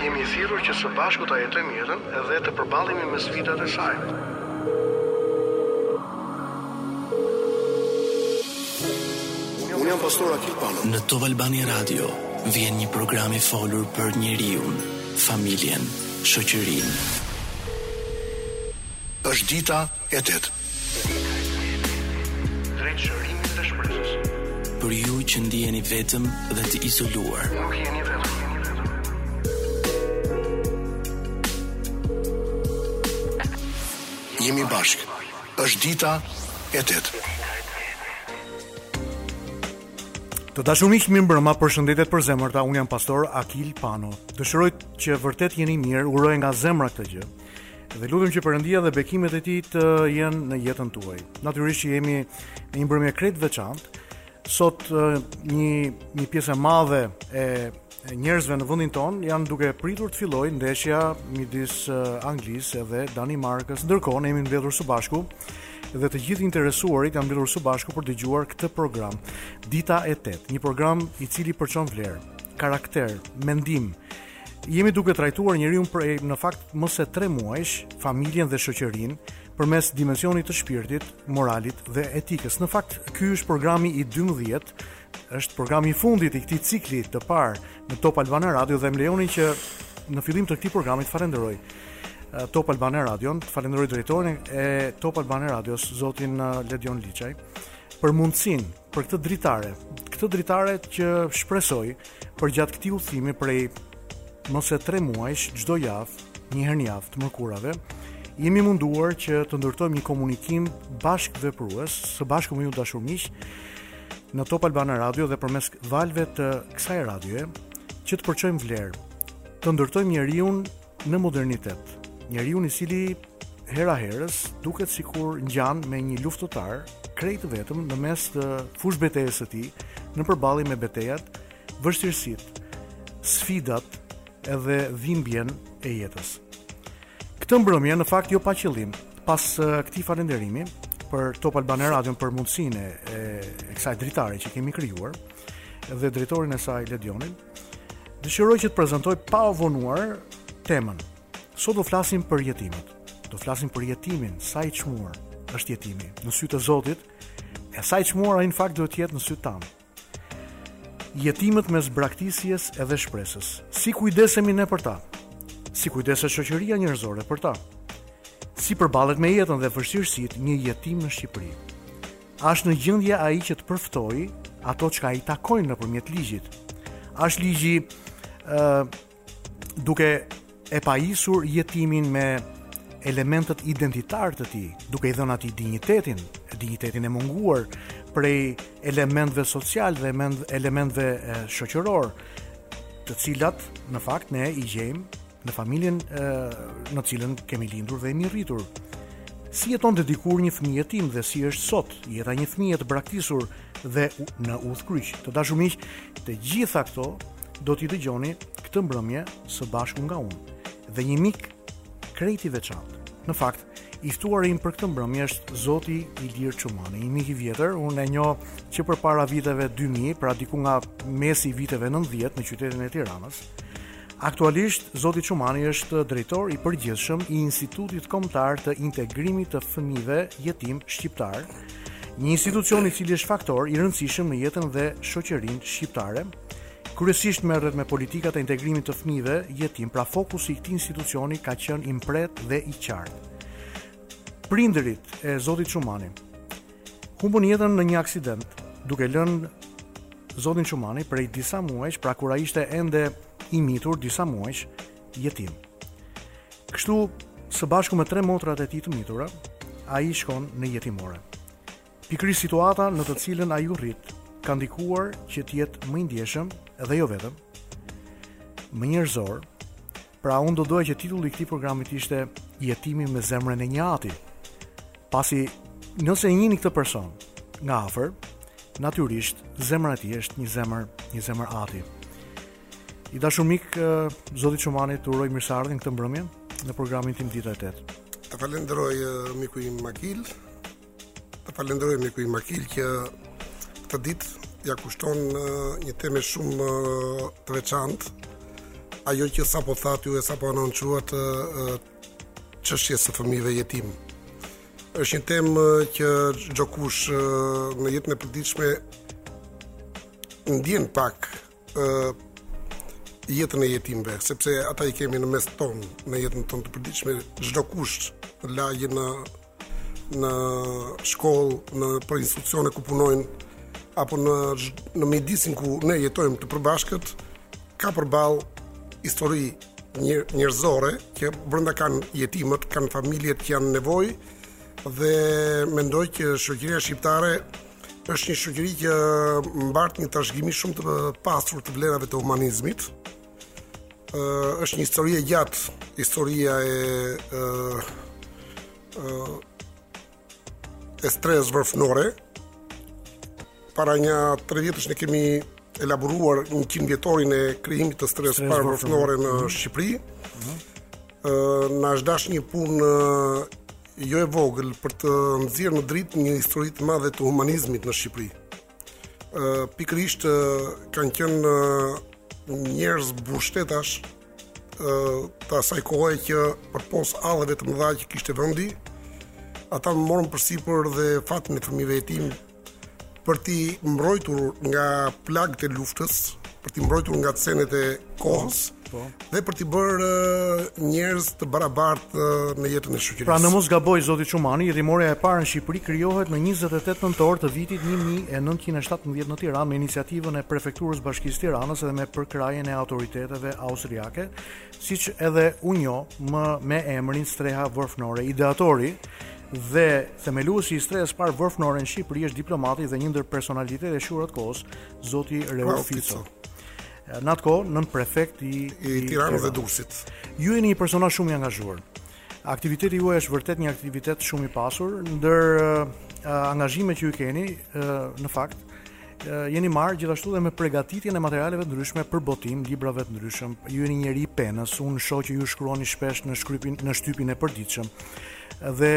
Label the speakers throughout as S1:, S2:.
S1: Jemi thirrur që së bashku ta jetojmë jetën dhe të përballemi me sfidat e saj. Unë jam pastor Akil Pano.
S2: Në Top Albania Radio vjen një program i folur për njeriun, familjen, shoqërinë.
S1: Është dita e tetë. Drejt shërimit dhe shpresës.
S2: Për ju që ndiheni vetëm dhe të izoluar.
S1: Nuk jeni vetëm. Jemi bashkë. Është dita e tetë.
S3: Të dashur miq, mirëmbrëma, përshëndetje të përzemërta. Unë jam pastor Akil Pano. Dëshiroj që vërtet të jeni mirë, uroj nga zemra këtë gjë. Dhe lutem që Perëndia dhe bekimet e tij të jenë në jetën tuaj. Natyrisht që jemi në një mbrëmje krejt të veçantë. Sot një një pjesë e madhe e njerëzve në vendin tonë janë duke pritur të fillojë ndeshja midis Anglisë dhe Danimarkës. Ndërkohë ne jemi mbledhur së bashku dhe të gjithë të interesuarit janë mbledhur së bashku për të dëgjuar këtë program. Dita e 8, një program i cili përçon vlerë, karakter, mendim, Jemi duke trajtuar njeriun prej, në fakt, më se tre muajsh, familjen dhe shoqërinë, përmes dimensionit të shpirtit, moralit dhe etikës. Në fakt, ky është programi i 12, është programi i fundit i këtij cikli të parë në Top Albania Radio dhe më lejoni që në fillim të këtij programi të falenderoj eh, Top Albania Radion, të falenderoj drejtorin e Top Albania Radios, zotin eh, Ledion Liçaj, për mundësinë për këtë dritare, këtë dritare që shpresoj përgjatë këtij udhëtimi prej më se 3 muajsh çdo javë, një herë në javë të mërkurave, jemi munduar që të ndërtojmë një komunikim bashkëveprues, së bashku me ju të dashur miq, në Top Albania Radio dhe përmes valëve të kësaj radioje, që të përçojmë vlerë, të ndërtojmë njeriun Në modernitet, njeriun i cili hera-herës duket sikur ngjan me një luftëtar krejt të vetëm në mes të fushëbetejës së tij, në përballjen me betejat, vështirësitë, sfidat edhe dhimbjen e jetës. Këtë mbrëmje, në fakt jo pa qëllim, pas këtij falënderimi për Top Albania Radion për mundësinë e, e kësaj dritare që kemi krijuar dhe drejtorin e saj Ledionin, Dëshiroj që të prezantoj pa u vonuar temën. Sot do flasim për jetimët. Do flasim për jetimin, sa i çmuar është jetimi në sytë e Zotit, e sa i çmuar ai në fakt duhet të jetë në sytë tanë. Jetimët mes braktisjes edhe shpresës. Si kujdesemi ne për ta? Si kujdeset shoqëria njerëzore për ta? Si përballet me jetën dhe vështirësitë një jetim në Shqipëri? A është në gjendje ai që të përftojë ato çka i takojnë nëpërmjet ligjit? A është ligji ë duke e pajisur jetimin me elementët identitarë të tij, duke i dhënë atij dinjitetin, dinjitetin e munguar prej elementëve socialë dhe elementëve shoqërorë, të cilat në fakt ne i gjejmë Në familjen e, në të cilën kemi lindur dhe jemi rritur. Si jetonte dikur një fëmijë jetim dhe si është sot jeta e një fëmijë të braktisur dhe në udhëkryq. Të dashur miq, të gjitha këto do t'i dëgjoni këtë mbrëmje së bashku nga unë dhe një mik krejt i veçantë. Në fakt, i ftuari im për këtë mbrëmje është Zoti Ilir Çumani, një mik i vjetër, unë e njoh që përpara viteve 2000, pra diku nga mesi i viteve 90 në qytetin e Tiranës. Aktualisht, zoti Çumani është drejtor i përgjithshëm i Institutit Kombëtar të Integrimit të Fëmijëve Jetimë Shqiptarë, një institucion i cili është faktor i rëndësishëm në jetën dhe shoqërinë shqiptare. Kryesisht merret me politikat e integrimit të fëmijëve jetimë, pra fokusi i këtij institucioni ka qenë i mprehtë dhe i qartë. Prindërit e zotit Çumani. humbën jetën në një aksident, duke lënë zotin Çumani prej disa muajsh, pra kur ai ishte ende i mitur disa muajsh jetim. Kështu, së bashku me tre motrat e tij të mitura, ai shkon në jetimore. Pikërisht situata në të cilën ai u rrit ka ndikuar që të jetë më i ndjeshëm dhe jo vetëm më njerëzor, Pra unë do doja që titulli i këtij programi të ishte Jetimi me zemrën e një ati. Pasi nëse e njihni këtë person nga afër, natyrisht zemra e tij është një zemër, një zemër ati. I dashur mik, zoti Çumani, të uroj mirëseardhjen këtë mbrëmje në programin tim Dita e Tetë.
S4: Të falenderoj miku im Makil, Të falenderoj miku im Makil që këtë ditë ia kushton një teme shumë të veçantë, ajo që sapo thatë ju e sapo anonçuat, çështjes së fëmijëve jetimë, është një temë që çdokush në jetën e përditshme ndien pak jetën e jetimve, sepse ata i kemi në mesin tonë, në jetën tonë të përditshme, çdokush në lagje në në shkollë, nëpër institucione ku punojnë apo në në mjedisin ku ne jetojmë të përbashkët, ka përballë histori një njerëzore që brenda kanë jetimët, kanë familjet që janë në nevojë dhe mendoj që shoqëria shqiptare Është një shoqëri që mbart një trashëgimi shumë të pasur të vlerave të humanizmit. Ë është një histori e gjatë, historia e ë ë e strehës vorfnore. Para nja 3 vjetësh ne kemi elaboruar 100 vjetorin e krijimit të strehës parë vorfnore në Shqipëri. Ë na është dashur një punë jo e vogël për të nxjerrë në dritë një histori të madhe të humanizmit në Shqipëri. Ë pikërisht kanë qenë njerëz burrështetas ë të asaj kohe që përpos halleve të mëdha që kishte vendi, ata morën përsipër dhe fatin e fëmijëve të për t'i mbrojtur nga plagët e luftës, për t'i mbrojtur nga cenet e kohës po. dhe për t'i bërë njerëz të barabartë në jetën e shoqërisë.
S3: Pra në mos gaboj zoti Çumani, jetimorja e parë në Shqipëri krijohet në 28 nëntor të vitit 1917 në Tiranë me iniciativën e prefekturës Bashkisë Tiranës dhe me përkrahjen e autoriteteve austriake siç edhe u njoh me emrin Streha Vorfnore, ideatori dhe themeluesi i Strehës parë Vorfnore në Shqipëri është diplomati dhe një ndër personalitetet e shquara të kohës, zoti Rauf Fico. Në atë kohë, nënprefekt i,
S4: i Tiranës dhe Durrësit.
S3: Ju jeni një personazh shumë i angazhuar. Aktiviteti juaj është vërtet një aktivitet shumë i pasur, ndër angazhimet që ju keni, në fakt, jeni marrë gjithashtu dhe me pregatitjen e materialeve të ndryshme për botim, librave të ndryshëm. Ju jeni njeri i penës, unë shoh që ju shkruani shpesh në shkrypin, në shtypin e përditshëm. Dhe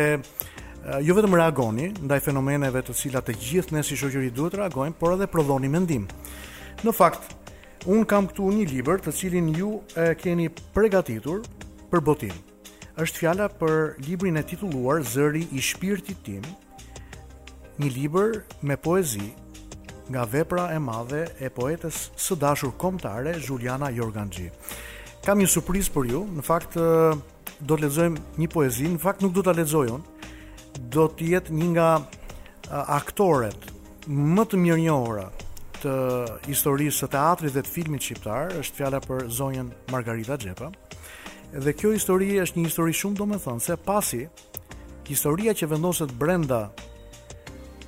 S3: jo vetëm reagoni ndaj fenomeneve të cilat të gjithë ne si shoqëri duhet të reagojmë, por edhe prodhoni mendim. Në fakt, Unë kam këtu një libër të cilin ju e keni pregatitur për botim. Është fjala për librin e titulluar Zëri i shpirtit tim, një libër me poezi nga vepra e madhe e poetes së dashur kombëtare Zhuliana Jorganxhi. Kam një surprizë për ju, në fakt do të lexojmë një poezi, në fakt nuk do ta lexoj unë. Do të jetë një nga aktoret më të mirënjohura të historisë së teatrit dhe të filmit shqiptar, është fjala për zonjën Margarita Xhepa. Dhe kjo histori është një histori shumë domethënëse, pasi historia që vendoset brenda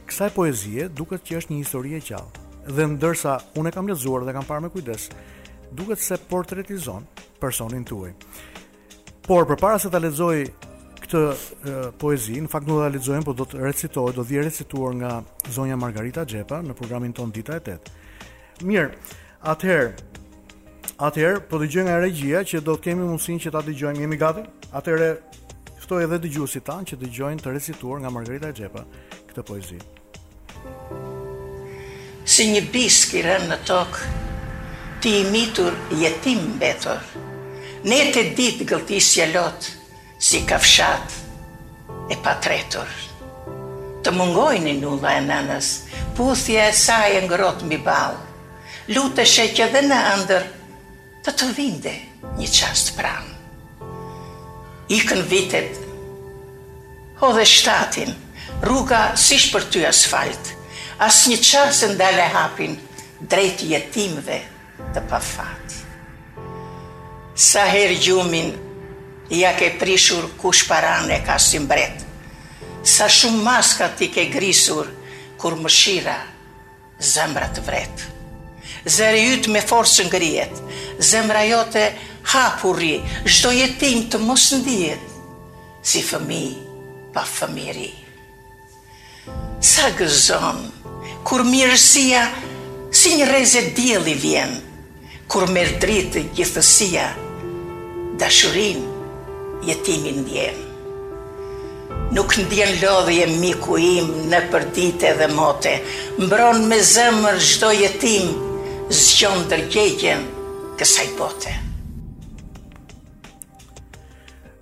S3: kësaj poezie duket që është një histori e gjallë. Dhe ndërsa unë e kam lexuar dhe kam parë me kujdes, duket se portretizon personin tuaj. Por përpara se ta lexoj këtë e, poezi, në fakt nuk do ta lexojmë, por do të recitohet, do të vijë recituar nga zonja Margarita Xhepa në programin ton Dita e 8. Mirë, atëherë Atëherë, po dëgjoj nga regjia që do të kemi mundësinë që ta dëgjojmë, jemi gati? Atëherë, ftoj edhe dëgjuesit tanë që të dëgjojnë të recituar nga Margarita Xhepa këtë poezi.
S5: Si një bisk i rënë në tokë, ti i mitur jetim mbetur, netë e ditë gëlltisje lot si kafshatë e patretur. Të mungonin ninulla e nënës, puthja e saj e ngrohtë mbi ballë, luteshe që dhe në ëndërr, Të të vinte një çast pranë. Ikën vitet, hodhe shtatin, rruga s'ish për ty asfalt, asnjë çast s'e ndale hapin drejt jetimëve të pafat. Sa herë gjumin ia ke prishur kush paranë e ka si mbret, sa shumë maska ti ke grisur kur mëshira Zemra të vret. Zëri yt me forcë ngrihet. Zemra jote hapur rri, çdo jetim të mos ndihet si fëmijë pa fëmijëri. Sa gëzon, kur mirësia si një rreze dielli vjen, Kur merr dritë gjithësia, dashurinë jetimi ndjen. Nuk ndjen lodhje miku im nëpër ditë dhe mote, mbron me zemër çdo jetim, zgjon ndërgjegjen kësaj bote.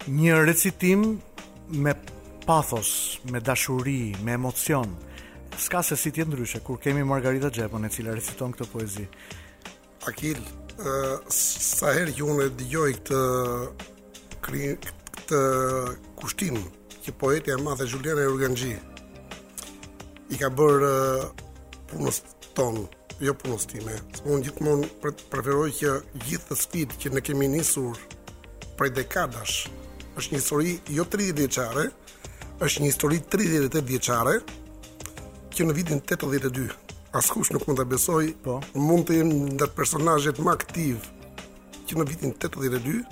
S3: Një recitim me pathos, me dashuri, me emocion. S'ka se si të jetë ndryshe, kur kemi Margarita Xhepën e cila reciton këtë poezi.
S4: Akil, sa herë që unë e dëgjoj këtë këtë kushtim që poetja e madhe Zhuliana Jorganxhi i ka bërë punës tonë, jo punës time. Unë gjithmonë preferoj që gjithë këtë sfidë që ne kemi nisur prej dekadash, është një histori jo 30 vjeçare, Është një histori 38 vjeçare që në vitin 82 askush nuk mund ta besojë,
S3: po.
S4: Mund të jem ndër personazhet më aktivë që në vitin 82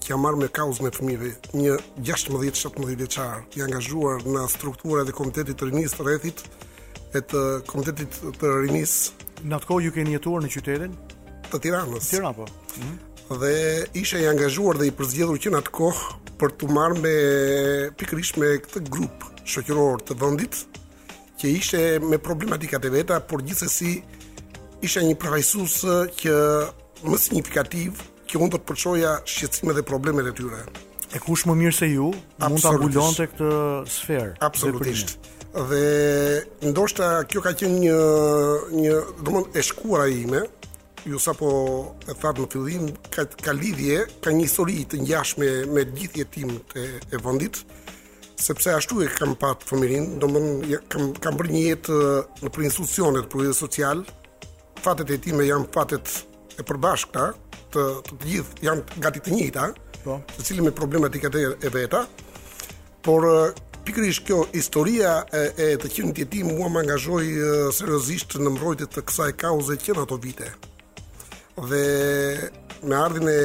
S4: që jam marrë me kauzën e fëmijëve, një 16-17 vjeçar, i angazhuar në strukturat e Komitetit të Rinisë të Rrethit e të Komitetit të Rinisë.
S3: Në atë kohë ju keni jetuar në qytetin
S4: të Tiranës.
S3: Tiranë po. Mm -hmm.
S4: dhe isha i angazhuar dhe i përzgjedhur që në atë kohë për t'u marrë me pikërisht me këtë grup shoqëror të vendit që ishte me problematikat e veta, por gjithsesi isha një përfaqësues që më signifikativ që mund të përçoja shqetësimet dhe problemet e tyre.
S3: E kush më mirë se ju mund ta mbulonte këtë sferë?
S4: Absolutisht. Dhe ndoshta kjo ka qenë një një domethënë e shkuara ime, Ju sapo e thatë në fillim, ka, ka lidhje, ka një histori të ngjashme me gjithë jetimët e vendit, sepse ashtu e kam patë fëmijërinë, do më kam, kam bërë një jetë nëpër institucionet, përkujdesit social, fatet e jetimëve janë fatet e përbashkëta, të, të, të gjithë janë gati të njëta,
S3: po,
S4: secili me problematikat e, e veta, Por pikërisht kjo historia e, e të qenit jetim mua më angazhoi seriozisht në mbrojtje të kësaj kauze që në ato vite. Dhe me ardhjen e,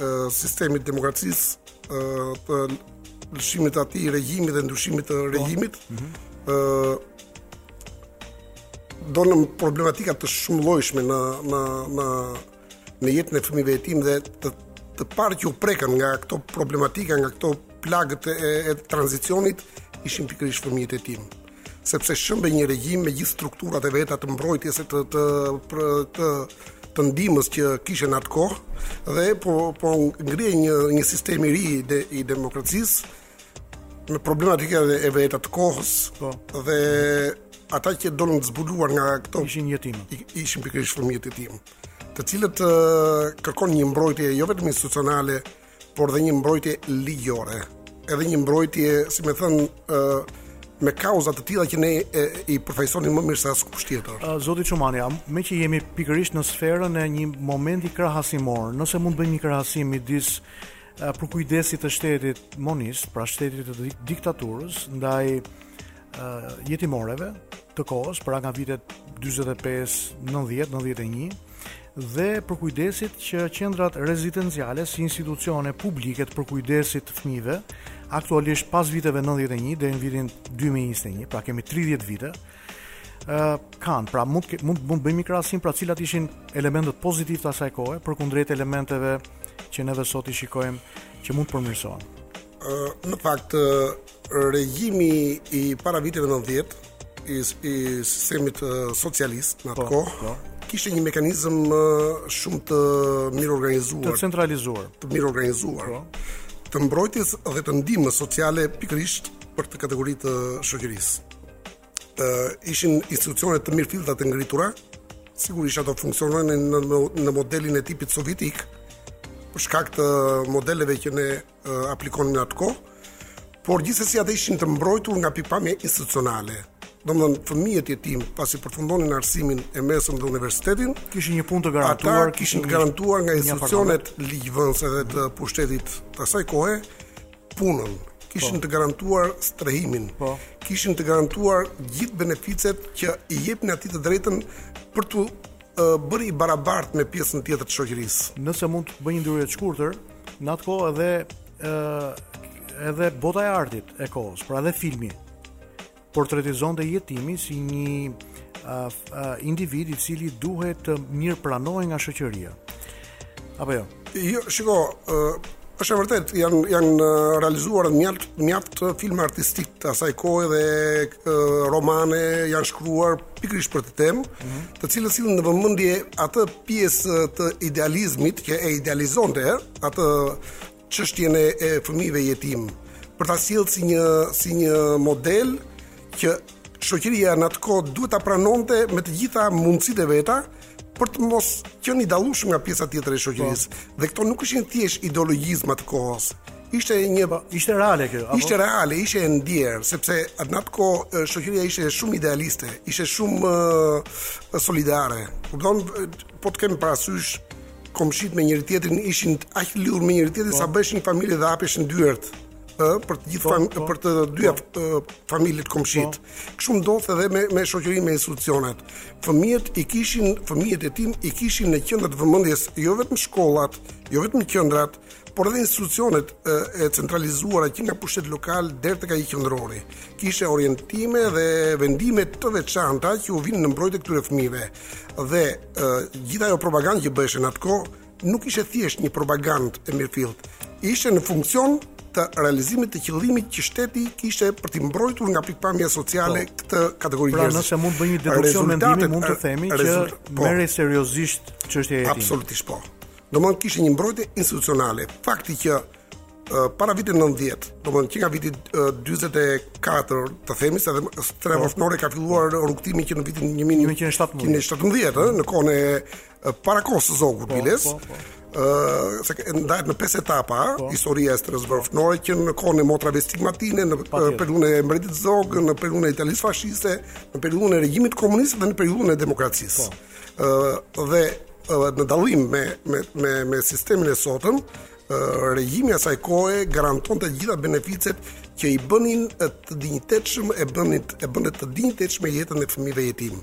S4: e sistemit demokracisë të lëshimit të atij regjimit dhe ndryshimit të po. regjimit, ëh mm -hmm. dolën problematika të shumëllojshme në në në në jetën e fëmijëve jetimë dhe të të parë që u prekën nga këto problematika, nga këto plagët e, e tranzicionit, ishin pikërisht fëmijët jetimë sepse shembej një regjim me gjithë strukturat e veta të mbrojtjes dhe të të të, të të ndihmës që kishte në atë kohë dhe po po ngrihej një një sistem i ri i, de, i demokracisë me problematikat e veta të kohës
S3: po.
S4: dhe ata që dolën të zbuluar nga këto
S3: ishin
S4: jetim ishin pikërisht fëmijët jetimë të cilët uh, kërkonin një mbrojtje jo vetëm institucionale por dhe një mbrojtje ligjore edhe një mbrojtje si me thënë uh, me kauza të tilla që ne e, i përfaqësonim më mirë se askush tjetër.
S3: Zoti Çumani, meqë jemi pikërisht në sferën e një momenti krahasimor, nëse mund të bëjmë një krahasim midis përkujdesit të shtetit monist, pra shtetit të diktaturës, ndaj jetimoreve të kohës, pra nga vitet 45, 90, 91, dhe përkujdesit që qendrat rezidenciale si institucione publike të përkujdesit të fëmijëve aktualisht pas viteve 91 deri në vitin 2021, pra kemi 30 vite, kanë, pra mund mund mund bëjmë krahasim pra cilat ishin elementët pozitivë të asaj kohe përkundrejt elementeve që ne dhe sot i shikojmë që mund të përmirësohen.
S4: Në fakt, regjimi i para viteve 90 i, i sistemit socialist në atë
S3: po,
S4: kohë,
S3: po.
S4: kishte një mekanizëm shumë të mirorganizuar,
S3: të centralizuar,
S4: të mirorganizuar. Po. Të mbrojtjes dhe të ndihmës sociale pikërisht për këtë kategori të shoqërisë. Ë ishin institucione të mirëfillta të ngritura, sigurisht ato funksiononin në, në, në modelin e tipit sovjetik, për shkak të modeleve që ne aplikonim në atë kohë, por gjithsesi ata ishin të mbrojtur nga pikpamja institucionale. Domthon fëmijët jetimë pasi përfundonin arsimin e mesëm dhe universitetin,
S3: kishin një punë të garantuar, ata
S4: kishin të garantuar nga institucionet ligjvënëse dhe të pushtetit të asaj kohe, punën, kishin po. të garantuar strehimin,
S3: po.
S4: kishin të garantuar gjithë beneficet që i jepnin atij të drejtën për t'u bërë i barabartë me pjesën tjetër të shoqërisë.
S3: Nëse mund të bëj një ndërhyrje të shkurtër, në atë kohë edhe ë edhe bota e artit e kohës, pra edhe filmi portretizonte jetimin si një uh, individ i cili duhet të mirëpranohej nga shoqëria. Apo jo?
S4: Jo, shiko, uh, është e vërtetë, janë janë realizuar mjaft mjaft filma artistikë të asaj kohe dhe uh, romane janë shkruar pikërisht për këtë temë, mm -hmm. të cilët sillnin në vëmendje atë pjesë të idealizmit që e idealizonte atë çështjen e, e fëmijëve jetimë, për ta sjellë si një si një model që shoqëria në atë kohë duhet ta pranonte me të gjitha mundësitë e veta për të mos qenë i dallueshëm nga pjesa tjetër e shoqërisë. Po. Dhe këto nuk ishin thjesht ideologjizma të kohës. Ishte një po,
S3: ishte reale kjo. Apo?
S4: Ishte reale, ishte e ndjerë, sepse në atë kohë shoqëria ishte shumë idealiste, ishte shumë uh, solidare. Kupton, po të kemi parasysh komshitë me njëri-tjetrin ishin aq të lidhur me njëri-tjetrin po. sa bëheshin familje dhe hapeshin dyert ë për të gjithë po, po. për të dyja familjet komshitë. Kështu ndodhte edhe me me shoqërinë me institucionet. Fëmijët i kishin fëmijët jetimë i kishin në qendër të vëmendjes jo vetëm shkollat, jo vetëm qendrat, por edhe institucionet e centralizuara që nga pushteti lokal deri tek ai qendrori, kishte orientime dhe vendime të veçanta që u vinin në mbrojtje këtyre fëmijëve. Dhe gjithë ajo propagandë që bëhesh në atë kohë nuk ishte thjesht një propagandë e mirëfilltë, ishte në funksion të realizimit të qëllimit që shteti kishte për ta mbrojtur nga pikëpamja sociale po. këtë kategori
S3: pra,
S4: njerëzish.
S3: Pra nëse mund të bëj një deduksion mendimi, mund të themi që
S4: po,
S3: merrej seriozisht çështja e jetimit.
S4: Absolutisht po. Domethënë kishte një mbrojtje institucionale. Fakti që para vitit 90, domethënë që nga vitit 44, të themi se edhe Streha po. Vorfnore ka filluar rrugëtimin që në vitin
S3: 1917,
S4: në kohën e para kohës së Zogut biles,
S3: po, po,
S4: Uh, se ndahet në pesë etapa po. historia e Strehës Vorfnore që në kohën e motrave stigmatine në periudhën e mbretit Zog, në periudhën e Italisë fashiste, në periudhën e regjimit komunist dhe në periudhën e demokracisë. Po. Ëh dhe në dallim me me me me sistemin e sotëm, regjimi i asaj kohe garantonte të gjitha beneficet që i bënin të dinjitetshëm e bënin e bënte të dinjitetshme jetën e fëmijëve jetimë.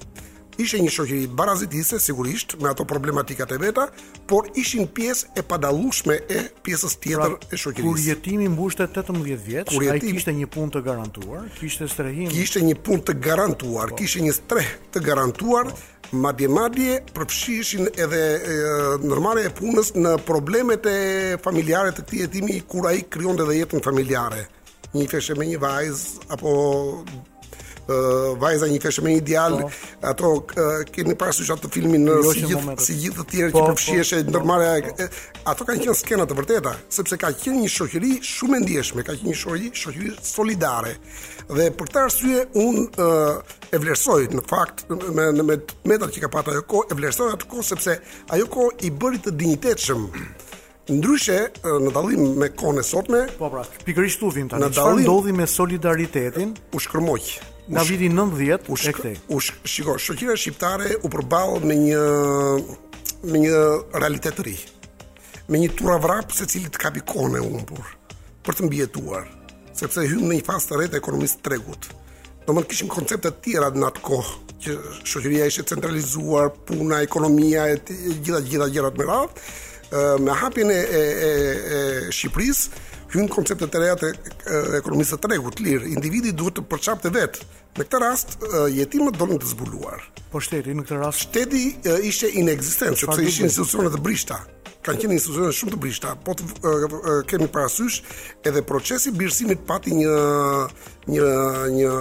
S4: Ishte një shoqëri barazitiste sigurisht me ato problematikat e veta, por ishin pjesë e padallueshme e pjesës tjetër pra,
S3: e
S4: shoqërisë.
S3: Kur jetimi mbushte 18 vjeç,
S4: kur
S3: jetim,
S4: ai
S3: kishte një punë të garantuar, kishte strehim.
S4: Kishte një punë të garantuar, po. kishte një strehë të garantuar, po. madje madje përfshiheshin edhe e, ndërmarrja e punës në problemet familjare të këtij jetimi kur ai krijonte edhe jetën familjare. Një fejesë me një vajzë apo vajza një fejesë me një djalë, po. ato keni parasysh atë filmin në jo,
S3: si
S4: gjithë si gjithë të tjerë që
S3: po, po.
S4: përfshiheshe
S3: po,
S4: ndërmarrja e ato kanë qenë skena të vërteta, sepse ka qenë një shoqëri shumë e ndjeshme, ka qenë një shoqëri, shoqëri solidare. Dhe për këtë arsye unë e vlerësoj në fakt me me të metat që ka patur ajo kohë, e vlerësoj atë kohë sepse ajo kohë i bëri të dinjitetshëm Ndryshe, në dallim me kohën e sotme,
S3: po pra, pikërisht ku vijmë tani. Çfarë ndodhi me solidaritetin?
S4: U shkërmoq.
S3: Nga viti 90
S4: u
S3: shkë,
S4: u shk, shiko, shoqëria shqiptare u përball me një me një realitet të ri. Me një turravrap secili të kapi kohën e humbur për të mbijetuar. sepse hymë në një fazë të re të ekonomisë të tregut. Domethënë kishim koncepte të tjera në atë kohë, që shoqëria ishte centralizuar, puna, ekonomia, e gjitha gjitha gjërat me radhë, me hapjen e, e, e, e Shqipërisë, hynë koncepte të reja të ekonomisë të tregut të lirë, individi duhet të përçapte vetë, Në këtë rast jetimët dolën të zbuluar.
S3: Po shteti në këtë rast?
S4: Shteti ishte inekzistent, sepse ishin institucione të brishta. Kanë qenë institucione shumë të brishta, po të kemi parasysh edhe procesi i birësimit pati një një një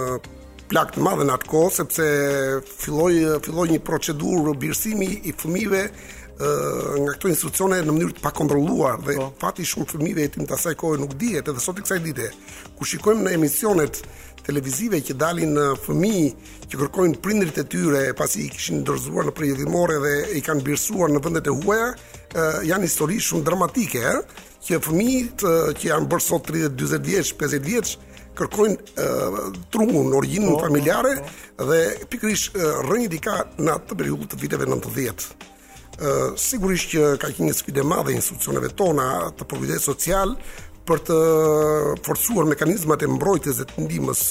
S4: plagë të madhe në atë kohë sepse filloi filloi një procedurë birësimi i fëmijëve nga këto institucione në mënyrë të pakontrolluar dhe po. fati i shumë fëmijëve jetimë të asaj kohe nuk dihet edhe sot e kësaj dite. Kur shikojmë në emisionet televizive që dalin fëmijë që kërkojnë prindrit e tyre pasi i kishin dorëzuar nëpër jetimore dhe i kanë birësuar në vendet e huaja, janë histori shumë dramatike, e? që fëmijët që janë bërë sot 30, 40 vjeç, 50 vjeç, kërkojnë uh, trungun, origjinën oh, familjare oh, oh. dhe pikërisht uh, rrënjët i ka në atë periudhë të viteve 90. sigurisht që ka qenë një sfidë e madhe e institucioneve tona të përkujdesit social për të forcuar mekanizmat e mbrojtjes dhe të ndihmës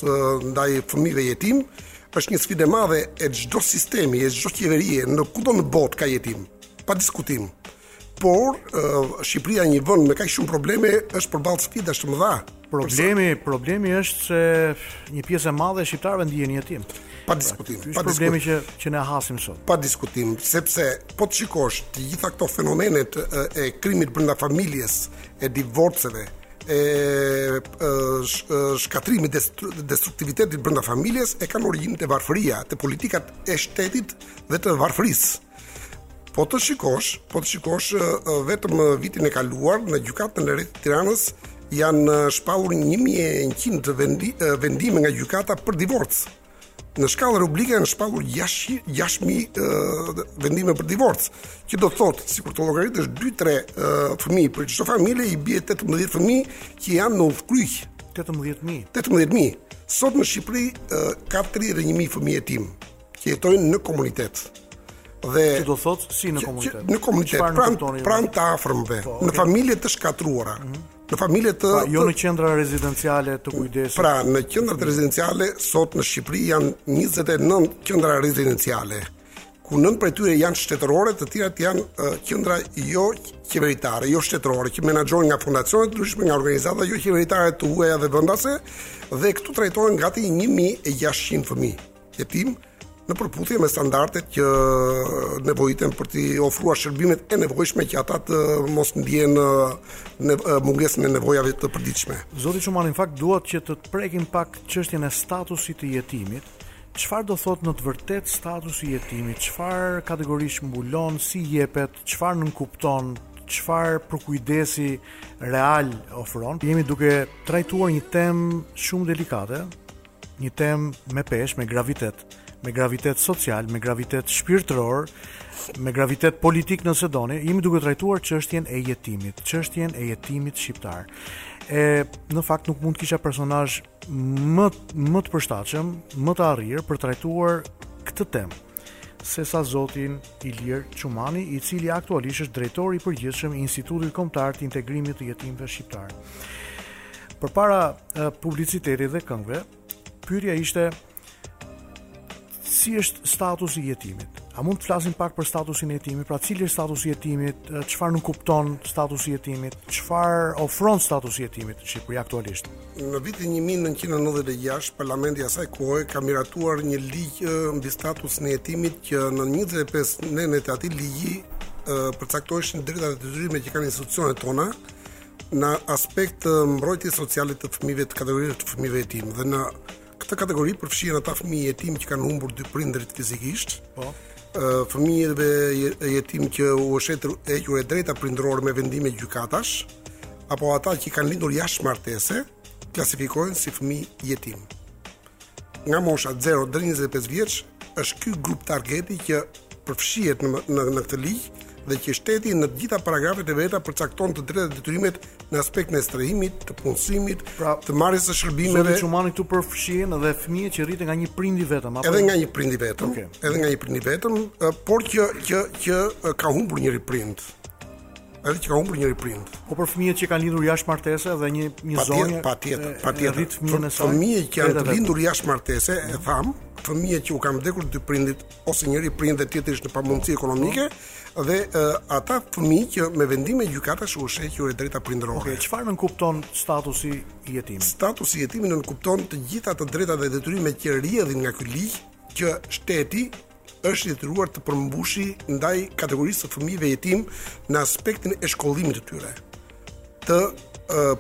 S4: ndaj fëmijëve jetimë, është një sfidë e madhe e çdo sistemi, e çdo qeverie në kudo në botë ka jetimë, pa diskutim. Por Shqipëria një vend me kaq shumë probleme është përballë sfidash të mëdha.
S3: Problemi, problemi është se një pjesë e madhe e shqiptarëve ndihen jetimë.
S4: Pa diskutim, pa
S3: diskutim. Problemi që që ne hasim sot.
S4: Pa diskutim, sepse po të shikosh të gjitha këto fenomenet e krimit brenda familjes, e divorceve, e, e shkatërrimit dhe destruktivitetit brenda familjes e kanë origjinën te varfëria, te politikat e shtetit dhe të varfërisë. Po të shikosh, po të shikosh vetëm vitin e kaluar në gjykatën e rrethit të Tiranës janë shpallur 1100 vendi, vendime nga gjykata për divorc. Në shkallë republike janë shpallur 6000 vendime për divorc, që do të thotë sikur të llogaritësh 2-3 fëmijë për çdo familje i bie 18 fëmijë që janë në udhkryq.
S3: 18000.
S4: 18000. Sot në Shqipëri ka 31000 fëmijë jetim. Që jetojnë në komunitet. Dhe
S3: që do thotë si në komunitet.
S4: Që, në komunitet, pranë pranë të afërmve,
S3: po, okay.
S4: në familje të shkatërruara. Mm -hmm. Në familje të
S3: pra, jo në qendra rezidenciale të kujdesit.
S4: Pra, në qendrat rezidenciale sot në Shqipëri janë 29 qendra rezidenciale ku nëntë prej tyre janë shtetërore, të tjerat janë uh, qendra jo qeveritare, jo shtetërore, që menaxhohen nga fondacione të ndryshme, nga organizata jo qeveritare të huaja dhe vendase, dhe këtu trajtohen gati 1600 fëmijë. Jetim në përputhje me standardet që nevojiten për t'i ofruar shërbimet e nevojshme që ata të mos ndjejnë mungesën e nevojave të përditshme.
S3: Zoti Çumani, në fakt dua që të prekim pak çështjen e statusit të jetimit. Çfarë do thotë në të vërtetë statusi i jetimit? Çfarë kategorish mbulon, si jepet, çfarë nënkupton, çfarë përkujdesje reale ofron? Jemi duke trajtuar një temë shumë delikate, Një temë me peshë, me gravitet, me gravitet social, me gravitet shpirtëror, me gravitet politik nëse doni, jemi duke trajtuar çështjen e jetimit, çështjen e jetimit shqiptar. E në fakt nuk mund të kisha personazh më më të përshtatshëm, më të arrirë për të trajtuar këtë temë. sesa zotin Ilir Çumani, i cili aktualisht është drejtor i përgjithshëm i Institutit Kombëtar të Integrimit të Jetimëve Shqiptarë. Përpara publicitetit dhe këngëve, pyetja ishte si është statusi i jetimit. A mund të flasim pak për statusin e jetimit? Pra, cili është statusi i jetimit? Çfarë nënkupton statusi i jetimit? Çfarë ofron statusi i jetimit në Shqipëri aktualisht?
S4: Në vitin 1996, parlamenti i asaj kohe ka miratuar një ligj mbi statusin e jetimit që në 25 nene të atij ligji përcaktoheshin të drejtat e detyrimet që kanë institucionet tona në aspekt të mbrojtjes sociale të fëmijëve të kategorisë të fëmijëve jetim dhe në Këtë kategori përfshihen ata fëmijë jetim që kanë humbur dy prindërit fizikisht.
S3: Po.
S4: Fëmijëve jetim që u është hequr e drejta prindërore me vendime gjykatash apo ata që kanë lindur jashtë martese, klasifikohen si fëmijë jetim. Nga mosha 0 deri 25 vjeç Është ky grup targeti që përfshihet në, në, në këtë ligj dhe që shteti në të gjitha paragrafet e veta përcakton të drejtat dhe detyrimet në aspektin e strehimit, të punësimit,
S3: pra,
S4: të marrjes së shërbimeve.
S3: Zoti Çumani, këtu përfshihen edhe fëmijët që rriten nga një prind i vetëm, apo
S4: edhe nga një prind i vetëm,
S3: okay.
S4: edhe nga një prind i vetëm, por që që që ka humbur njërin prind. Edhe që ka humbur njëri prind.
S3: Po për fëmijët që kanë lindur jashtë martese dhe një një zonjë. Patjetër,
S4: patjetër.
S3: Rrit fëmijën e saj.
S4: Fëmijët që janë lindur jashtë martese, e tham, fëmijët që u kanë vdekur dy prindit ose njëri prind dhe tjetri është në pamundësi ekonomike po. dhe uh, ata fëmijë që me vendime gjykatash u është hequr e drejta prindërore.
S3: Okej, okay, çfarë nënkupton statusi i jetimit?
S4: Statusi i jetimit nënkupton të gjitha të drejtat dhe detyrimet që rrjedhin nga ky ligj që shteti është i detyruar të përmbushi ndaj kategorisë së fëmijëve jetim në aspektin e shkollimit të tyre, të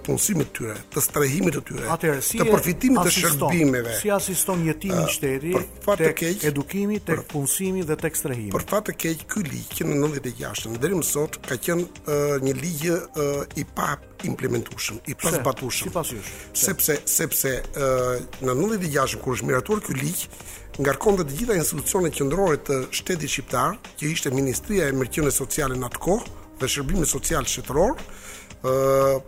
S4: punësimit të tyre, të strehimit të tyre,
S3: Atëherë, si
S4: të përfitimit të shërbimeve.
S3: Si asiston jetimin
S4: uh, shteti
S3: tek,
S4: tek
S3: edukimi, tek për, punësimi dhe tek strehimi.
S4: Për fat të keq, ky ligj që në 96-ën deri më sot ka qenë uh, një ligj uh, i pa implementueshëm, i pazbatueshëm.
S3: Sipas jush.
S4: Sepse sepse ë në 96 kur është miratuar ky ligj, ngarkonte të gjitha institucionet qendrore të shtetit shqiptar, që ishte Ministria e Mirëqenies Sociale në atë kohë dhe Shërbimi Social Shtetëror, ë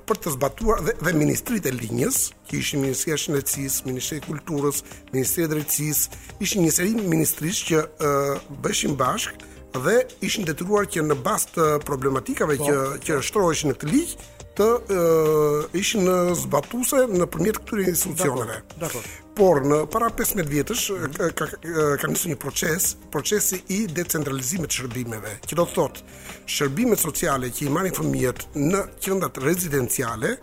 S4: për të zbatuar dhe, dhe ministritë e linjës, Që ishin Ministria e Shëndetësisë, Ministria e Kulturës, Ministria e Drejtësisë, ishin një seri ministrish që ë bëheshin bashkë dhe ishin detyruar që në bazë të problematikave po. që që shtroheshin në këtë ligj të ë ishin zbatuese nëpërmjet këtyre institucioneve.
S3: Dakord.
S4: Por në para 15 vjetësh ka ka nisur një proces, procesi i decentralizimit të shërbimeve, që do të thotë Shërbimet sociale që i marrin fëmijët në qendrat rezidenciale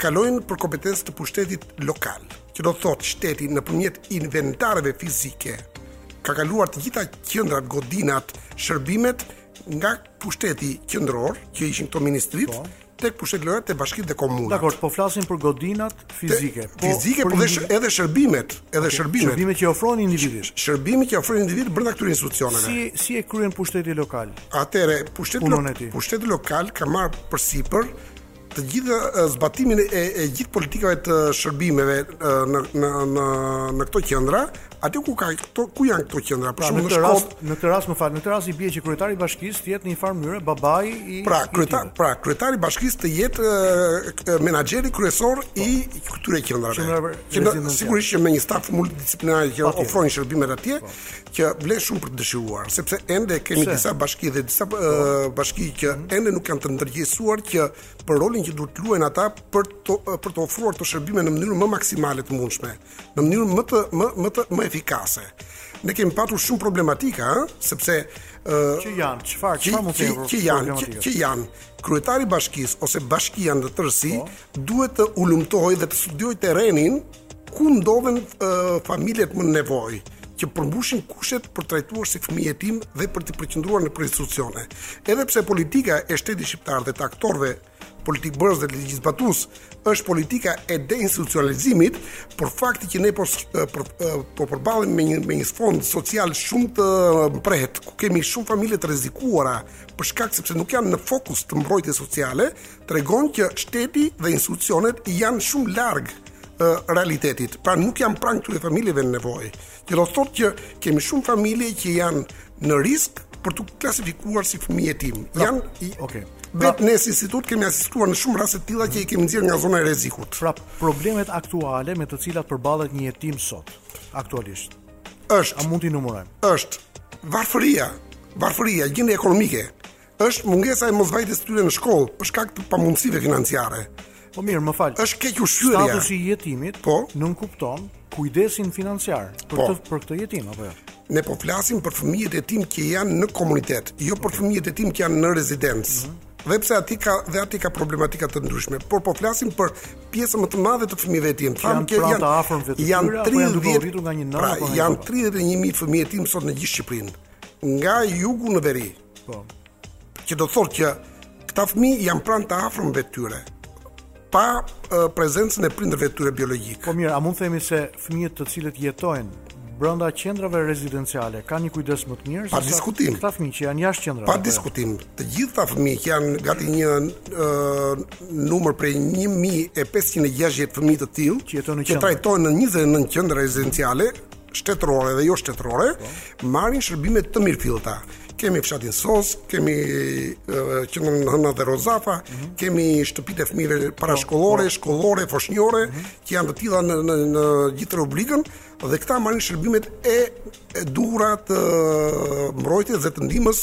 S4: kalojnë për kompetencë të pushtetit lokal, që do të thotë shteti nëpërmjet inventarëve fizike ka kaluar të gjitha qendrat, godinat, shërbimet nga pushteti qendror, që ishin këto ministritë, po. tek pushteti lokal, te bashkitë dhe komunat.
S3: Dakord, po flasim për godinat fizike. Te,
S4: po, fizike,
S3: por
S4: edhe, edhe shërbimet, edhe okay. shërbimet.
S3: Shërbimet që i ofrohen individit.
S4: Shërbimet që i ofrohen individit brenda këtyre institucioneve.
S3: Si si e kryen pushteti lokal?
S4: Atëre, pushteti lo, pushteti lokal ka marrë përsipër të gjithë zbatimin e, e gjithë politikave të shërbimeve në në në në këto qendra, Aty ku ka këto, ku janë këto qendra?
S3: Pra, në këtë rast, në këtë rast më fal, në këtë rast i bie që kryetari i bashkisë të jetë në një farë mënyrë babai i
S4: Pra,
S3: kryetar,
S4: pra kryetari i bashkisë të jetë uh, menaxheri kryesor po. i këtyre qendrave. Që sigurisht që me një staf multidisiplinar që ofrojnë shërbimet atje, po. që lë shumë për të dëshiruar, sepse ende kemi disa bashki dhe disa uh, bashki që mhm. ende nuk janë të ndërgjegjësuar që për rolin që duhet të luajnë ata për të për të ofruar këto shërbime në mënyrë më maksimale të mundshme. në mënyrë më të më më të më efikase. Ne kemi patur shumë problematika, ha? sepse ë uh,
S3: që janë, çfarë, çfarë mund të jenë problematika?
S4: Që janë, që janë kryetari i bashkisë ose bashkia në tërësi
S3: po.
S4: duhet të hulumtojë dhe të studiojë terrenin ku ndodhen uh, familjet më në nevojë që përmbushin kushtet për t'u trajtuar si fëmijë jetim dhe për t'i përqendruar në institucione. Edhe pse politika e shtetit shqiptar dhe të aktorëve politikëbërës dhe ligjzbatues është politika e deinstitucionalizimit, por fakti që ne po për, po përballemi me një me një sfond social shumë të mprehtë, ku kemi shumë familje të rrezikuara për shkak sepse nuk janë në fokus të mbrojtjes sociale, tregon që shteti dhe institucionet janë shumë larg realitetit. Pra nuk janë pranë këtyre familjeve në nevojë. Kjo do të thotë që kemi shumë familje që janë në risk për t'u klasifikuar si fëmijë jetim. Pra, Janë
S3: okay.
S4: Pra, Vetë ne si institut kemi asistuar në shumë raste të tilla që i kemi nxjerrë nga zona e rrezikut.
S3: Pra, problemet aktuale me të cilat përballet një jetim sot, aktualisht.
S4: Është, a
S3: mund t'i numërojmë?
S4: Është varfëria, varfëria, gjendja ekonomike, Është mungesa e mosvajtjes së tyre në shkollë për shkak të pamundësive financiare.
S3: Po mirë, më fal.
S4: Është kequshqyerja.
S3: Statusi i jetimit
S4: po
S3: nënkupton kujdesin financiar për
S4: po.
S3: të për këtë jetim apo jo.
S4: Ne po flasim për fëmijët jetim që janë në komunitet, jo për fëmijët jetim që janë në rezidencë. Mm -hmm. Dhe pse aty ka dhe aty ka problematika të ndryshme, por po flasim për pjesën më të madhe të fëmijëve jetim. Fam që
S3: janë te të afërmit.
S4: Janë 30
S3: nga një nënë
S4: pra,
S3: apo
S4: janë 31000 fëmijë jetim sot në gjithë Shqipërinë. Nga jugu në veri.
S3: Po.
S4: Që do të thotë që këta fëmijë janë pranë të afërmve të tyre pa uh, prezencën e prindërve të tyre biologjikë.
S3: Po mirë, a mund të themi se fëmijët të cilët jetojnë brenda qendrave rezidenciale kanë një kujdes më të mirë
S4: pa diskutim.
S3: Këta fëmijë që janë jashtë qendrave.
S4: Pa
S3: jo?
S4: diskutim, të gjithë këta fëmijë që janë gati një uh, numër prej 1560 fëmijë të tillë
S3: që,
S4: që trajtohen në 29 qendra rezidenciale, shtetërore dhe jo shtetërore, marrin shërbime të mirëfillta. Kemi fshatin SOS, kemi qendrën Hëna dhe Rozafa, mm -hmm. kemi shtëpitë e fëmijëve parashkollore, po, po. shkollore, foshnjore, mm -hmm. që janë të tilla në në në gjithë Republikën dhe këta marrin shërbimet e, e duhura të mbrojtjes dhe të ndihmës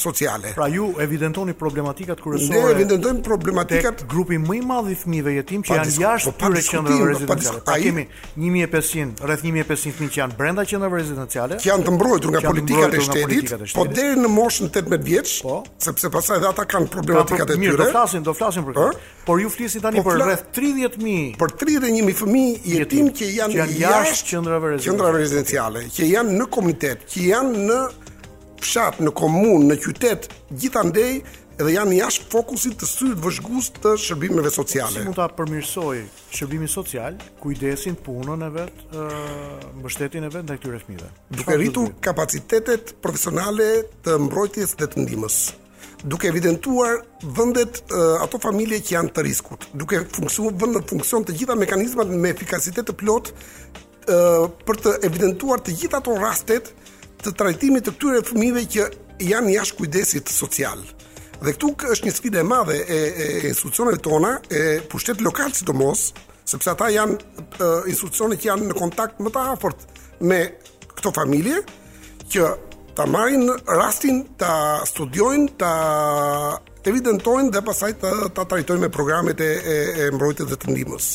S4: sociale.
S3: Pra ju evidentoni problematikat kryesore.
S4: Ne
S3: evidentojmë
S4: problematikat tek
S3: grupi më i madh i fëmijëve jetim që janë jashtë
S4: po,
S3: këtyre qendrave rezidenciale. Pra kemi Një mijë e pesëqind, rreth një mijë e pesëqind fëmijë që janë brenda qendrave rezidenciale.
S4: Që janë të mbrojtur nga politikat e shtetit, po deri në moshën 18 vjeç,
S3: po,
S4: sepse pastaj edhe ata kanë problematikat e tyre.
S3: Mirë, do flasim, do flasim për këtë. Por ju flisni tani
S4: po
S3: për rreth 30000,
S4: për 31000 fëmijë jetim që janë
S3: jashtë jashtë qendrave rezidenciale.
S4: Qendrave rezidenciale, që janë në komunitet, që janë në fshat, në komunë, në qytet, gjithandej dhe janë jashtë fokusit të syrit vëzhgues të shërbimeve sociale.
S3: Si mund ta përmirësojë Shërbimin social, kujdesin, punën e vet, mbështetjen e vet ndaj këtyre fëmijëve.
S4: Duke rritur kapacitetet profesionale të mbrojtjes dhe të ndihmës, duke evidentuar, vëndet ato familje që janë të riskuara, duke funksionuar vënë në funksion të gjitha mekanizmat me efikasitet të plotë për të evidentuar të gjitha ato raste të trajtimit të këtyre fëmijëve që janë jashtë kujdesit social. Dhe këtu është një sfidë e madhe e, e institucioneve tona, e pushtetit lokal sidomos, sepse ata janë e, institucione që janë në kontakt më të afërt me këto familje që ta marrin rastin, ta studiojnë, ta evidentojnë dhe pastaj ta, ta trajtojnë me programet e, e, e mbrojtjes dhe të ndihmës.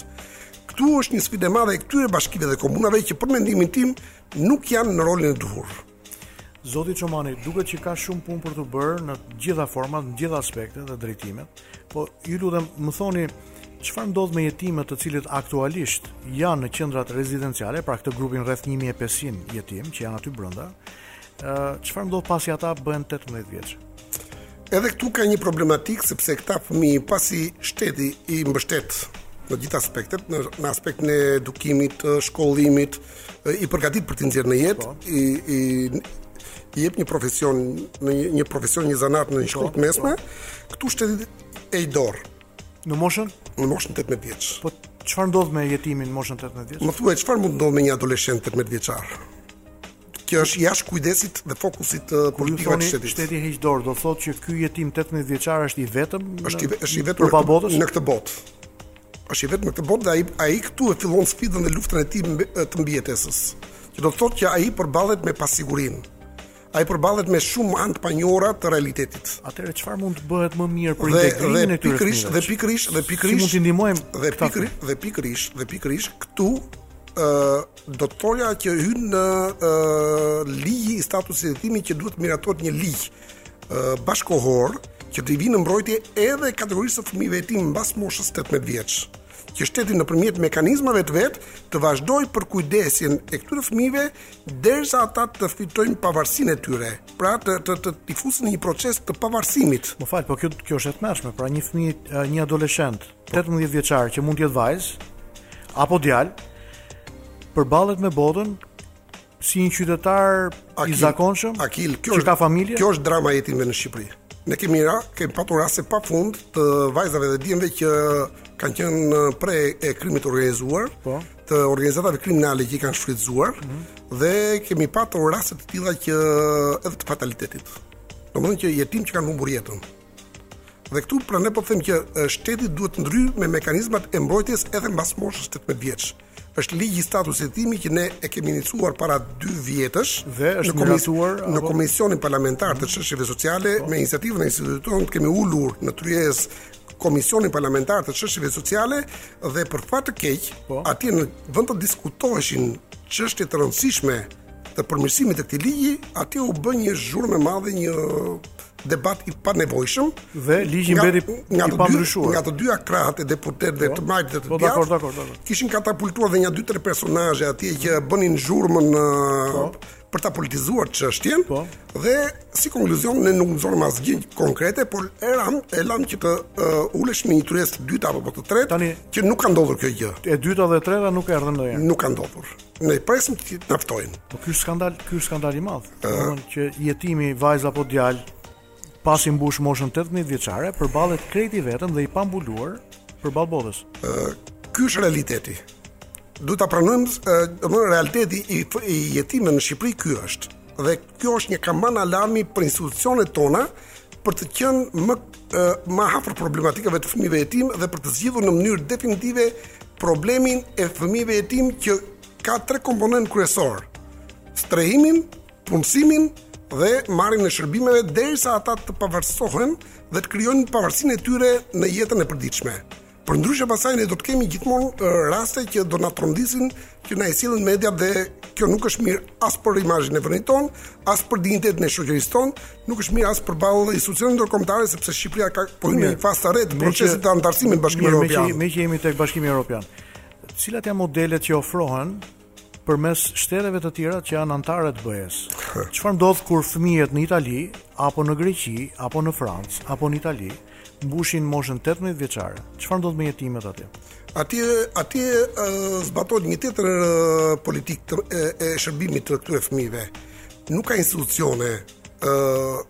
S4: Këtu është një sfidë e madhe e këtyre bashkive dhe komunave që për mendimin tim nuk janë në rolin e duhur.
S3: Zoti Çomani, duket që ka shumë punë për t'u bërë në të gjitha format, në të gjitha aspektet dhe drejtimet. Po ju lutem, më thoni çfarë ndodh me jetimët të cilët aktualisht janë në qendrat rezidenciale, pra këtë grupin rreth 1500 jetimë që janë aty brenda, Çfarë ndodh pasi ata bëhen 18 vjeç?
S4: Edhe këtu ka një problematikë sepse këta fëmijë pasi shteti i mbështet në gjithë aspektet, në, në aspektin e edukimit, shkollimit, i përgatit për t'i nxjerrë në jetë, po. i i i jep një profesion, në një, një profesion një zanat në një shkollë të po, mesme, po. këtu shteti heq dorë.
S3: Në moshën?
S4: Në moshën 18 vjeç.
S3: Po çfarë ndodh me jetimin në moshën 18 vjeç?
S4: Më thuaj çfarë mund të ndodhë me një adoleshent 18 vjeçar? Kjo është jashtë kujdesit dhe fokusit të politikave të shtetit.
S3: Shteti heq dorë, do të thotë që ky jetim 18 vjeçar është i vetëm në
S4: është i, është i vetëm
S3: në,
S4: në këtë botë. Është i vetëm në këtë botë dhe ai ai këtu e fillon sfidën dhe luftën e tij të mbijetesës. Që do të thotë që ai përballet me pasigurinë ai përballet me shumë anë të panjohura të realitetit.
S3: Atëherë çfarë mund të bëhet më mirë për integrimin e tyre?
S4: Dhe
S3: pikërisht,
S4: dhe pikërisht, dhe pikërisht, si
S3: mund t'i ndihmojmë
S4: dhe pikërisht, dhe pikërisht, dhe pikërisht këtu ë Do thoja që hyn në ligji i statusit të jetimit që duhet të miratohet një ligj bashkëkohor që t'i vijë në mbrojtje edhe kategorisë së fëmijëve jetimë mbas moshës 18 vjeç që shteti nëpërmjet mekanizmave të vet të vazhdojë përkujdesjen e këtyre fëmijëve derisa ata të fitojnë pavarësinë e tyre, pra të të të t'i fusin në një proces të pavarësimit.
S3: Më fal, po kjo kjo është e tmerrshme, pra një fëmijë, një adoleshent tetëmbëdhjetë vjeçar që mund të jetë vajzë apo djalë përballet me botën si një qytetar akil, i zakonshëm.
S4: Akil,
S3: që ka familje.
S4: Kjo është drama e jetimve në Shqipëri. Ne kemi ra, kemi patur raste pa fund të vajzave dhe djemve që kanë qenë pre e krimit të organizuar,
S3: po.
S4: të organizatave kriminale që i kanë shfrytëzuar mm -hmm. dhe kemi patur raste të tilla që edhe të fatalitetit. Domethënë që jetimë që kanë humbur jetën. Dhe këtu prandaj po them që shteti duhet të ndërhyjë me mekanizmat e mbrojtjes edhe mbas moshës 18 vjeç. Është ligji i statusit të jetimit që ne e kemi inicuar para 2 vjetësh
S3: dhe është
S4: në
S3: komision
S4: në komisionin parlamentar të çështjeve sociale po. me iniciativën e institutit tonë kemi ulur në tryezë Komisionin Parlamentar të Çështjeve Sociale dhe për fat të keq,
S3: po.
S4: atje në vend të diskutoheshin çështje të rëndësishme të përmirësimit të këtij ligji, atje u bë një zhurmë e madhe, një debat i panevojshëm
S3: dhe ligji mbeti
S4: nga i
S3: pandryshuar.
S4: Nga të dyja krahët e deputetëve po. të majtë dhe të
S3: po,
S4: djathtë.
S3: Po, dakor,
S4: Kishin katapultuar dhe nga dy tre personazhe atje që mm. bënin zhurmën në po. për ta politizuar çështjen.
S3: Po.
S4: Dhe si konkluzion ne nuk nxorëm asgjë konkrete, por e lamë, e lamë që të uh, uleshim në një tryezë të dytë apo të tretë,
S3: Tani,
S4: që nuk ka ndodhur kjo gjë.
S3: E dyta dhe e treta nuk erdhën ndonjëherë.
S4: Nuk ka ndodhur. Ne presim të na ftojnë.
S3: Po ky është skandal, ky është skandal i madh. Domthon që jetimi vajzë apo djalë pasi mbush moshën 18 vjeçare përballet krejt i vetëm dhe i pambuluar përballë botës.
S4: Ky është realiteti. Duhet ta pranojmë, domthon realiteti i, i jetimit në Shqipëri ky është. Dhe kjo është një kambanë alarmi për institucionet tona për të qenë më më afër problematikave të fëmijëve jetimë dhe për të zgjidhur në mënyrë definitive problemin e fëmijëve jetimë që ka tre komponentë kryesorë: strehimin, punësimin dhe marrjen e shërbimeve derisa ata të pavarësohen dhe të krijojnë pavarësinë e tyre në jetën e përditshme. Përndryshe pasaj ne do të kemi gjithmonë raste që do na tronditin që na i sjellin mediat dhe kjo nuk është mirë as për imazhin e vendit tonë, as për dinjitetin e shoqërisë tonë, nuk është mirë as përballë institucioneve ndërkombëtare sepse Shqipëria ka hapur një fazë të re të procesit të anëtarësimit në Bashkimin Evropian.
S3: Meqë jemi tek Bashkimi Evropian. Cilat janë modelet që ofrohen përmes shteteve të tjera që janë anëtare të BE-së? Çfarë ndodh kur fëmijët në Itali apo në Greqi apo në Francë apo në Itali mbushin moshën 18 vjeçare? Çfarë ndodh me jetimët atje?
S4: Atje, atje zbatohet një tjetër politikë të, e, e shërbimit të këtyre fëmijëve. Nuk ka institucione ë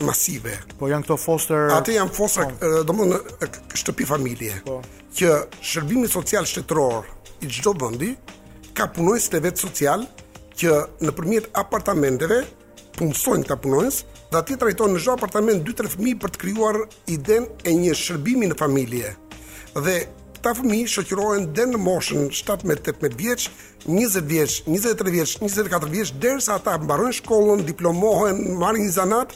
S4: masive.
S3: Po janë këto foster.
S4: Atje janë foster, po. domthonë shtëpi familje.
S3: Po.
S4: që Shërbimi Social Shtetëror i çdo vendi ka punonjësit e vet socialë që nëpërmjet apartamenteve punësojnë këta punonjës dhe atje trajtojnë në çdo apartament 2-3 fëmijë për të krijuar idenë e një shërbimi në familje. Dhe këta fëmijë shoqërohen deri në moshën 17-18 vjeç njëzet vjeç, njëzet e tre vjeç, njëzet e katër vjeç, derisa ata mbarojnë shkollën, diplomohen, marrin një zanat,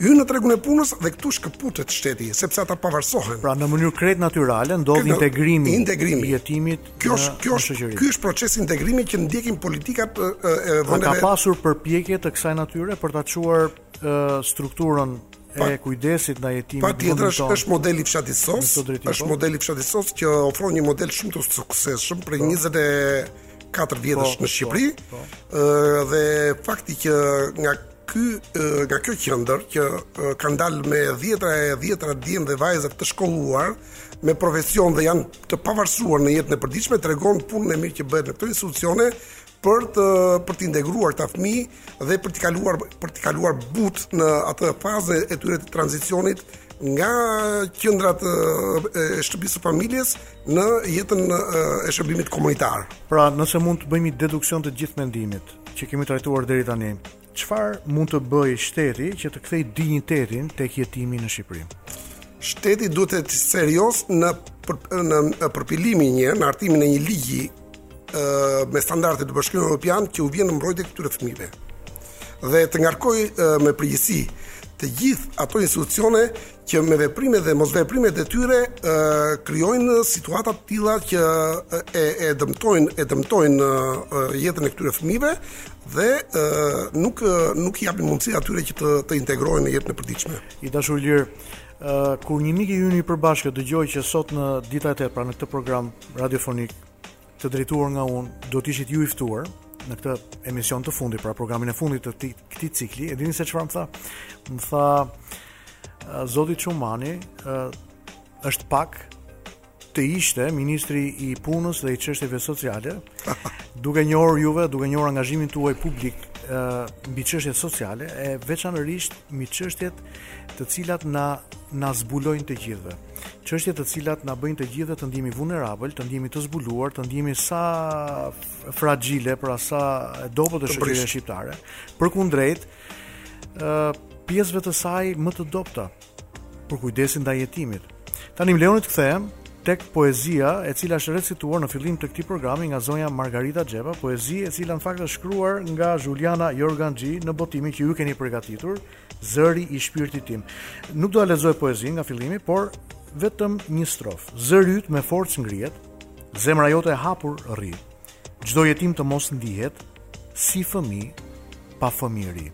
S4: hyjnë në tregun e punës dhe këtu shkëputet shteti, sepse ata pavarësohen.
S3: Pra në mënyrë krejt natyrale ndodh integrimi,
S4: integrimi
S3: i jetimit
S4: kjo është, kjo është,
S3: në
S4: Ky është proces integrimi që ndjekin politikat e, e
S3: vendeve. Ka pasur përpjekje të kësaj natyre për ta çuar strukturën e kujdesit ndaj jetimit. Patjetër
S4: është, është modeli fshati sos, është
S3: po.
S4: modeli fshati sos që ofron një model shumë të suksesshëm prej 24 po. vjetësh
S3: po,
S4: në Shqipëri.
S3: Po,
S4: po. dhe fakti që nga ky nga kjo qendër që kanë dalë me dhjetra e dhjetra djem dhe vajza të shkolluar me profesion dhe janë të pavarësuar në jetën e përditshme tregon punën e mirë që bëhet në këto institucione për të për të integruar këta fëmijë dhe për të kaluar për të kaluar butë në atë fazën e tyre të tranzicionit nga qendrat e shtëpisë së familjes në jetën e shërbimit komunitar.
S3: Pra, nëse mund të bëjmë një deduksion të gjithë mendimit që kemi trajtuar deri tani, Çfarë mund të bëjë shteti që të kthejë dinjitetin tek jetimi në Shqipëri?
S4: Shteti duhet të jetë serioz në për, në përpilimin e një, në hartimin e një ligji ë me standarde të Bashkimit Evropian që u vjen në mbrojtje këtyre fëmijëve. Dhe të ngarkojë me përgjegjësi të gjithë ato institucione që me veprimet dhe mosveprimet e tyre ë krijojnë situata të tilla që e e dëmtojnë e dëmtojnë jetën e këtyre fëmijëve dhe ë nuk nuk i japin mundësi atyre që të të integrohen në jetën e përditshme.
S3: I dashur Ilir, ë kur një mik yni i përbashkët dëgjoi që sot në dita e tetë, pra në këtë program radiofonik, të drejtuar nga unë, do të ishit ju i ftuar në këtë emision të fundit, pra programin e fundit të këtij cikli. E dini se çfarë më tha? Më tha Zoti Çumani, është pak të ishte ministri i punës dhe i çështjeve sociale, duke njohur juve, duke njohur angazhimin tuaj publik mbi çështjet sociale e veçanërisht mbi çështjet të cilat na na zbulojnë të gjithëve. Çështje të cilat na bëjnë të gjithëve të ndihemi vulnerabël, të ndihemi të zbuluar, të ndihemi sa fraxhile, pra sa e dobët është shoqëria shqiptare përkundrejt ë pjesëve të saj më të dobëta për kujdesin ndaj jetimit. Tani më lejoni të kthehem tek poezia e cila është recituar në fillim të këtij programi nga zonja Margarita Xhepa, poezi e cila në fakt është shkruar nga Zhuliana Jorganxhi në botimin që ju keni përgatitur Zëri i shpirtit tim. Nuk do ta lexoj poezinë nga fillimi, por vetëm një strofë. Zëri yt me forcë ngrihet, zemra jote e hapur rri. Çdo jetim të mos ndihet si fëmijë pa fëmijëri.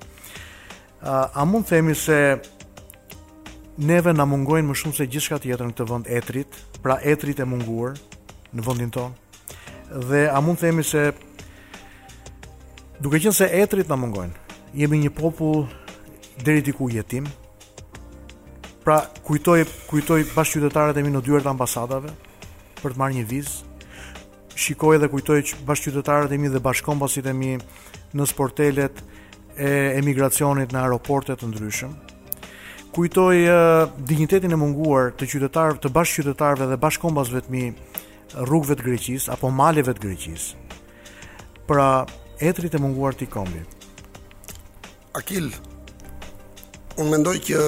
S3: A, a mund të themi se neve na mungojnë më shumë se gjithçka tjetër në këtë vend etërit, pra etërit e munguar në vendin tonë? Dhe a mund të themi se Duke qenë se etërit na mungojnë, jemi një popull deri diku jetim. Pra, kujtoj kujtoj bashkëqytetarët e mi në dyert e ambasadave për të marrë një vizë. Shikoj dhe kujtoj bashkëqytetarët e mi dhe bashkëkombasit e mi në sportelet e emigracionit në aeroporte të ndryshëm. Kujtoj uh, dinjitetin e munguar të qytetarëve, të bashkëqytetarëve dhe bashkëkombasve të mi rrugëve të Greqisë apo maleve të Greqisë. Pra, etërit e munguar të këtij kombi.
S4: Akil, unë mendoj që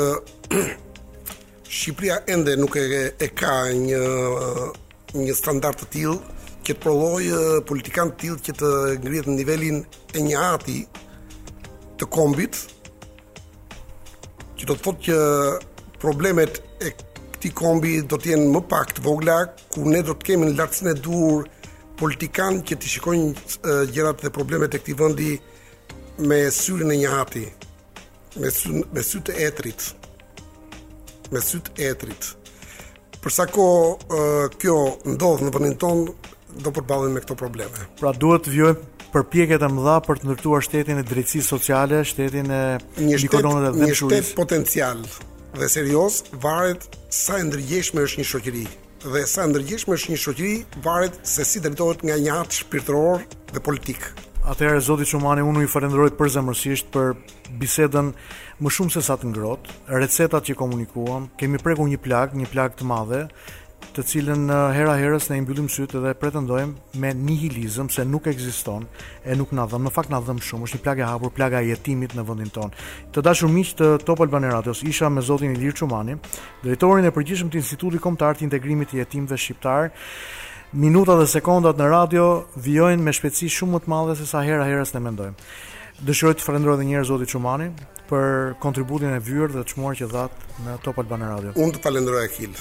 S4: Shqipëria ende nuk e, e ka një një standard të tillë që të provojë politikanë të tillë që të ngrihet në nivelin e një ati të kombit që do të thotë që problemet e këtij kombi do të jenë më pak të vogla kur ne do të kemi në lartësinë e duhur politikanë që të shikojnë gjërat dhe problemet e këtij vendi me syrin e një ati, me sy me sytë e etërit. Me sytë e etërit. Për sa kohë kjo ndodh në vendin tonë, do përballemi me këto probleme.
S3: Pra duhet të vijojmë përpjekjet e mëdha për të ndërtuar shtetin e drejtësisë sociale, shtetin e
S4: një shtet, një shtet potencial, dhe serioz, varet sa e ndërgjegjshme është një shoqëri. Dhe sa e ndërgjegjshme është një shoqëri, varet se si drejtohet nga një atë shpirtëror dhe politik.
S3: Atëherë zoti Çumani, unë ju falënderoj përzemërsisht për bisedën më shumë se sa të ngrohtë, recetat që komunikuam, kemi prekur një plagë, një plagë të madhe, të cilën hera herës ne i mbyllim sytë dhe pretendojmë me nihilizëm se nuk ekziston e nuk na dhemb. Në fakt na dhemb shumë, është një plagë e hapur, plaga e jetimit në vendin tonë. Të dashur miq të Top Albania Radios, isha me zotin Ilir Çumani, drejtorin e përgjithshëm të Institutit Kombëtar të Integrimit të Jetimëve Shqiptarë. Minutat dhe sekondat në radio vijojnë me shpejtësi shumë më të madhe se sa hera herës ne mendojmë. Dëshiroj të falenderoj edhe një herë zotin Çumani për kontributin e vyer dhe të çmuar që dha në Top Albania Radio.
S4: Unë të falenderoj Akil.